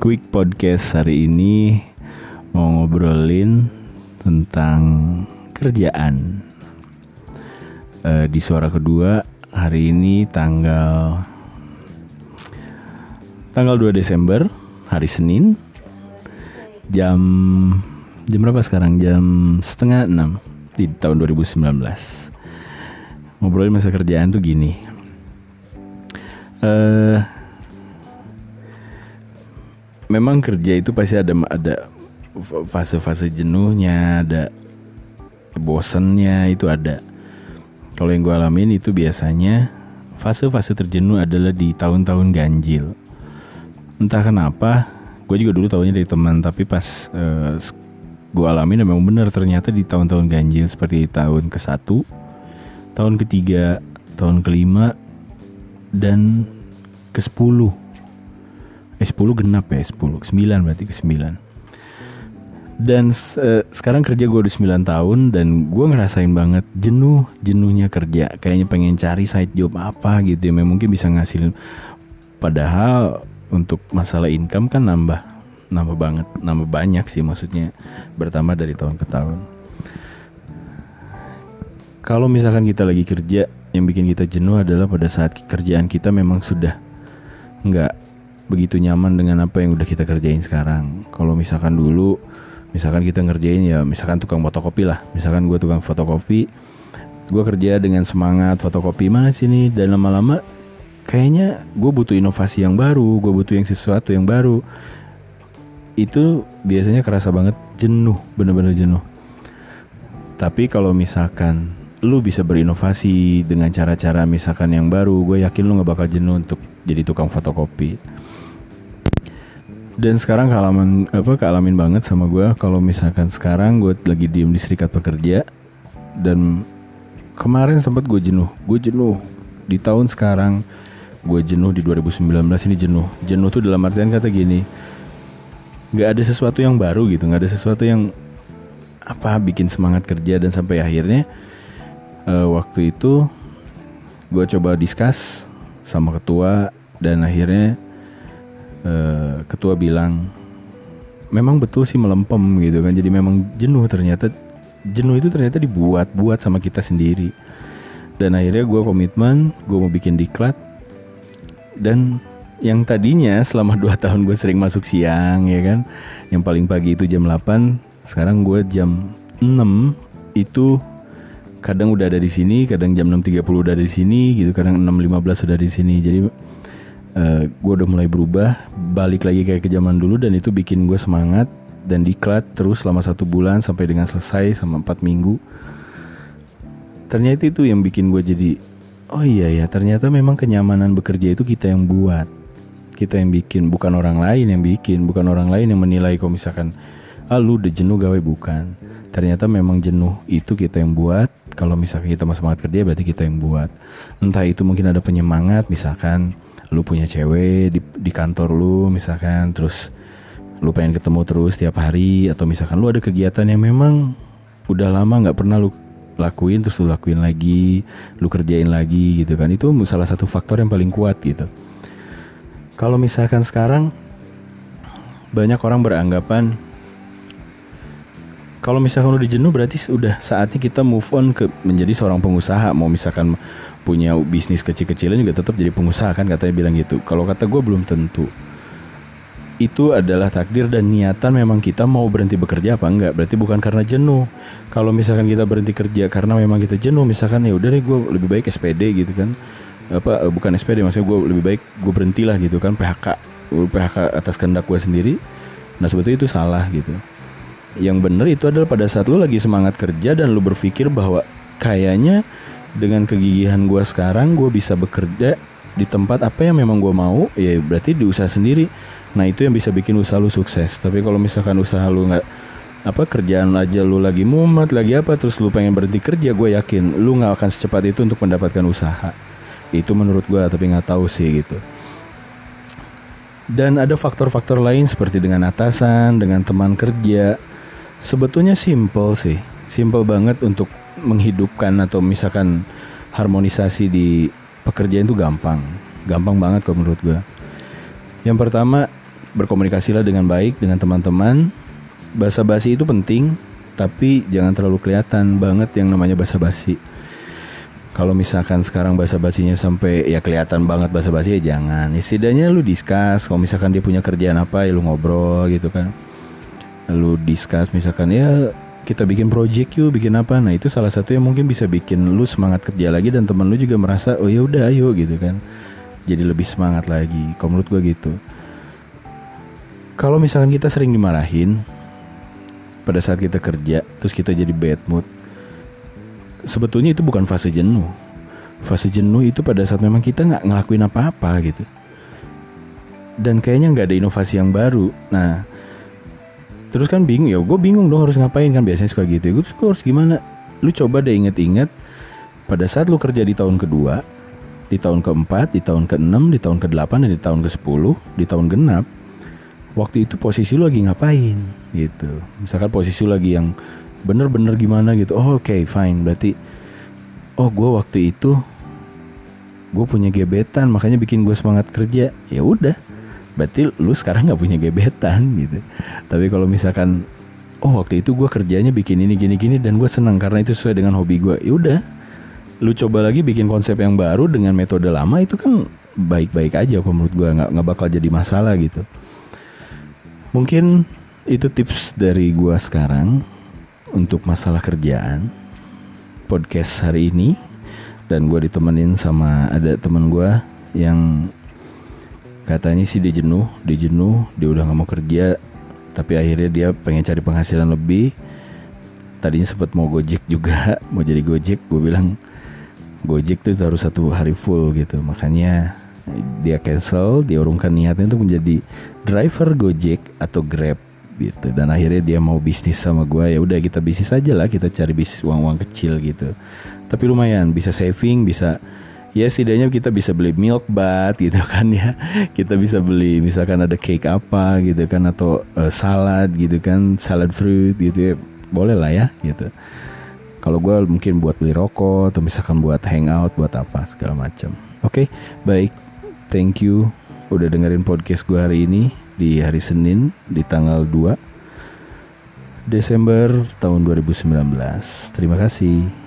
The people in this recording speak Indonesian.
Quick Podcast hari ini mau ngobrolin tentang kerjaan. Uh, di suara kedua hari ini tanggal tanggal 2 Desember hari Senin. Jam jam berapa sekarang? Jam setengah enam di tahun 2019 ngobrolin masa kerjaan tuh gini. Uh, memang kerja itu pasti ada ada fase-fase jenuhnya, ada bosennya itu ada. Kalau yang gue alamin itu biasanya fase-fase terjenuh adalah di tahun-tahun ganjil. Entah kenapa, gue juga dulu tahunya dari teman, tapi pas uh, eh, gue alamin memang benar ternyata di tahun-tahun ganjil seperti tahun ke satu, tahun ketiga, tahun kelima, dan ke sepuluh eh 10 genap ya 10 9 berarti ke 9 dan uh, sekarang kerja gue udah 9 tahun dan gue ngerasain banget jenuh jenuhnya kerja. Kayaknya pengen cari side job apa gitu ya mungkin bisa ngasilin. Padahal untuk masalah income kan nambah nambah banget nambah banyak sih maksudnya bertambah dari tahun ke tahun. Kalau misalkan kita lagi kerja yang bikin kita jenuh adalah pada saat kerjaan kita memang sudah nggak begitu nyaman dengan apa yang udah kita kerjain sekarang. Kalau misalkan dulu, misalkan kita ngerjain ya, misalkan tukang fotokopi lah, misalkan gue tukang fotokopi, gue kerja dengan semangat fotokopi mana sini dan lama-lama kayaknya gue butuh inovasi yang baru, gue butuh yang sesuatu yang baru. Itu biasanya kerasa banget jenuh, bener-bener jenuh. Tapi kalau misalkan lu bisa berinovasi dengan cara-cara misalkan yang baru, gue yakin lu gak bakal jenuh untuk jadi tukang fotokopi dan sekarang kealaman apa kealamin banget sama gue kalau misalkan sekarang gue lagi diem di serikat pekerja dan kemarin sempat gue jenuh. Gue jenuh. Di tahun sekarang gue jenuh di 2019 ini jenuh. Jenuh tuh dalam artian kata gini nggak ada sesuatu yang baru gitu. Nggak ada sesuatu yang apa bikin semangat kerja. Dan sampai akhirnya uh, waktu itu gue coba diskus sama ketua dan akhirnya uh, ketua bilang memang betul sih melempem gitu kan. Jadi memang jenuh ternyata. Jenuh itu ternyata dibuat-buat sama kita sendiri. Dan akhirnya gue komitmen gue mau bikin diklat. Dan yang tadinya selama 2 tahun gue sering masuk siang ya kan. Yang paling pagi itu jam 8 sekarang gue jam 6 itu kadang udah ada di sini kadang jam 6.30 udah ada di sini gitu. Kadang 6.15 sudah di sini. Jadi uh, eh, gue udah mulai berubah balik lagi kayak ke zaman dulu dan itu bikin gue semangat dan diklat terus selama satu bulan sampai dengan selesai sama empat minggu. Ternyata itu yang bikin gue jadi oh iya ya ternyata memang kenyamanan bekerja itu kita yang buat. Kita yang bikin bukan orang lain yang bikin bukan orang lain yang menilai kalau misalkan ah lu udah jenuh gawe bukan. Ternyata memang jenuh itu kita yang buat. Kalau misalkan kita mau semangat kerja berarti kita yang buat. Entah itu mungkin ada penyemangat misalkan lu punya cewek di, di kantor lu misalkan terus lu pengen ketemu terus tiap hari atau misalkan lu ada kegiatan yang memang udah lama nggak pernah lu lakuin terus lu lakuin lagi lu kerjain lagi gitu kan. Itu salah satu faktor yang paling kuat gitu. Kalau misalkan sekarang banyak orang beranggapan kalau misalkan udah jenuh berarti udah saatnya kita move on ke menjadi seorang pengusaha. Mau misalkan punya bisnis kecil-kecilan juga tetap jadi pengusaha kan katanya bilang gitu. Kalau kata gue belum tentu. Itu adalah takdir dan niatan memang kita mau berhenti bekerja apa enggak. Berarti bukan karena jenuh. Kalau misalkan kita berhenti kerja karena memang kita jenuh, misalkan ya udah deh gue lebih baik SPD gitu kan. Apa eh, bukan SPD maksudnya gue lebih baik gue berhentilah gitu kan PHK. PHK atas kehendak gue sendiri. Nah sebetulnya itu salah gitu. Yang benar itu adalah pada saat lu lagi semangat kerja dan lu berpikir bahwa kayaknya dengan kegigihan gue sekarang gue bisa bekerja di tempat apa yang memang gue mau ya berarti di usaha sendiri. Nah itu yang bisa bikin usaha lu sukses. Tapi kalau misalkan usaha lu nggak apa kerjaan aja lu lagi mumet lagi apa terus lu pengen berhenti kerja gue yakin lu nggak akan secepat itu untuk mendapatkan usaha. Itu menurut gue tapi nggak tahu sih gitu. Dan ada faktor-faktor lain seperti dengan atasan dengan teman kerja. Sebetulnya simple sih. Simple banget untuk menghidupkan atau misalkan harmonisasi di pekerjaan itu gampang gampang banget kalau menurut gue yang pertama berkomunikasilah dengan baik dengan teman-teman. Bahasa basi itu penting, tapi jangan terlalu kelihatan banget yang namanya bahasa basi. Kalau misalkan sekarang bahasa basinya sampai ya kelihatan banget bahasa basi ya jangan. Setidaknya lu discuss. Kalau misalkan dia punya kerjaan apa ya lu ngobrol gitu kan. Lu discuss misalkan ya kita bikin project yuk bikin apa. Nah itu salah satu yang mungkin bisa bikin lu semangat kerja lagi dan temen lu juga merasa oh ya udah ayo gitu kan. Jadi lebih semangat lagi kalau menurut gue gitu. Kalau misalkan kita sering dimarahin pada saat kita kerja terus kita jadi bad mood sebetulnya itu bukan fase jenuh. Fase jenuh itu pada saat memang kita nggak ngelakuin apa-apa gitu. Dan kayaknya nggak ada inovasi yang baru. Nah terus kan bingung ya gue bingung dong harus ngapain kan biasanya suka gitu. Ya gue harus gimana? Lu coba deh inget-inget pada saat lu kerja di tahun kedua di tahun keempat di tahun keenam di tahun ke delapan dan di tahun ke sepuluh di tahun genap waktu itu posisi lu lagi ngapain? Gitu. Misalkan posisi lu lagi yang bener-bener gimana gitu. Oh oke okay, fine. Berarti oh gue waktu itu gue punya gebetan makanya bikin gue semangat kerja. Ya udah berarti lu sekarang nggak punya gebetan gitu. Tapi kalau misalkan oh waktu itu gue kerjanya bikin ini gini gini dan gue senang karena itu sesuai dengan hobi gue ya udah. Lu coba lagi bikin konsep yang baru dengan metode lama itu kan baik-baik aja kok menurut gue nggak nggak bakal jadi masalah gitu. Mungkin itu tips dari gua sekarang untuk masalah kerjaan podcast hari ini. Dan gue ditemenin sama ada teman gue yang katanya sih dia jenuh, dia jenuh, dia udah nggak mau kerja, tapi akhirnya dia pengen cari penghasilan lebih. Tadinya sempat mau gojek juga, mau jadi gojek, gue bilang gojek tuh harus satu hari full gitu, makanya dia cancel dia urungkan niatnya untuk menjadi driver Gojek atau Grab gitu. Dan akhirnya dia mau bisnis sama gue ya udah kita bisnis aja lah kita cari bisnis uang-uang kecil gitu. Tapi lumayan bisa saving bisa ya setidaknya kita bisa beli milk bat gitu kan ya. Kita bisa beli misalkan ada cake apa gitu kan atau uh, salad gitu kan salad fruit gitu ya. Boleh lah ya gitu. Kalau gue mungkin buat beli rokok atau misalkan buat hangout buat apa segala macam. Oke okay, baik. Thank you udah dengerin podcast gue hari ini di hari Senin di tanggal 2 Desember tahun 2019. Terima kasih.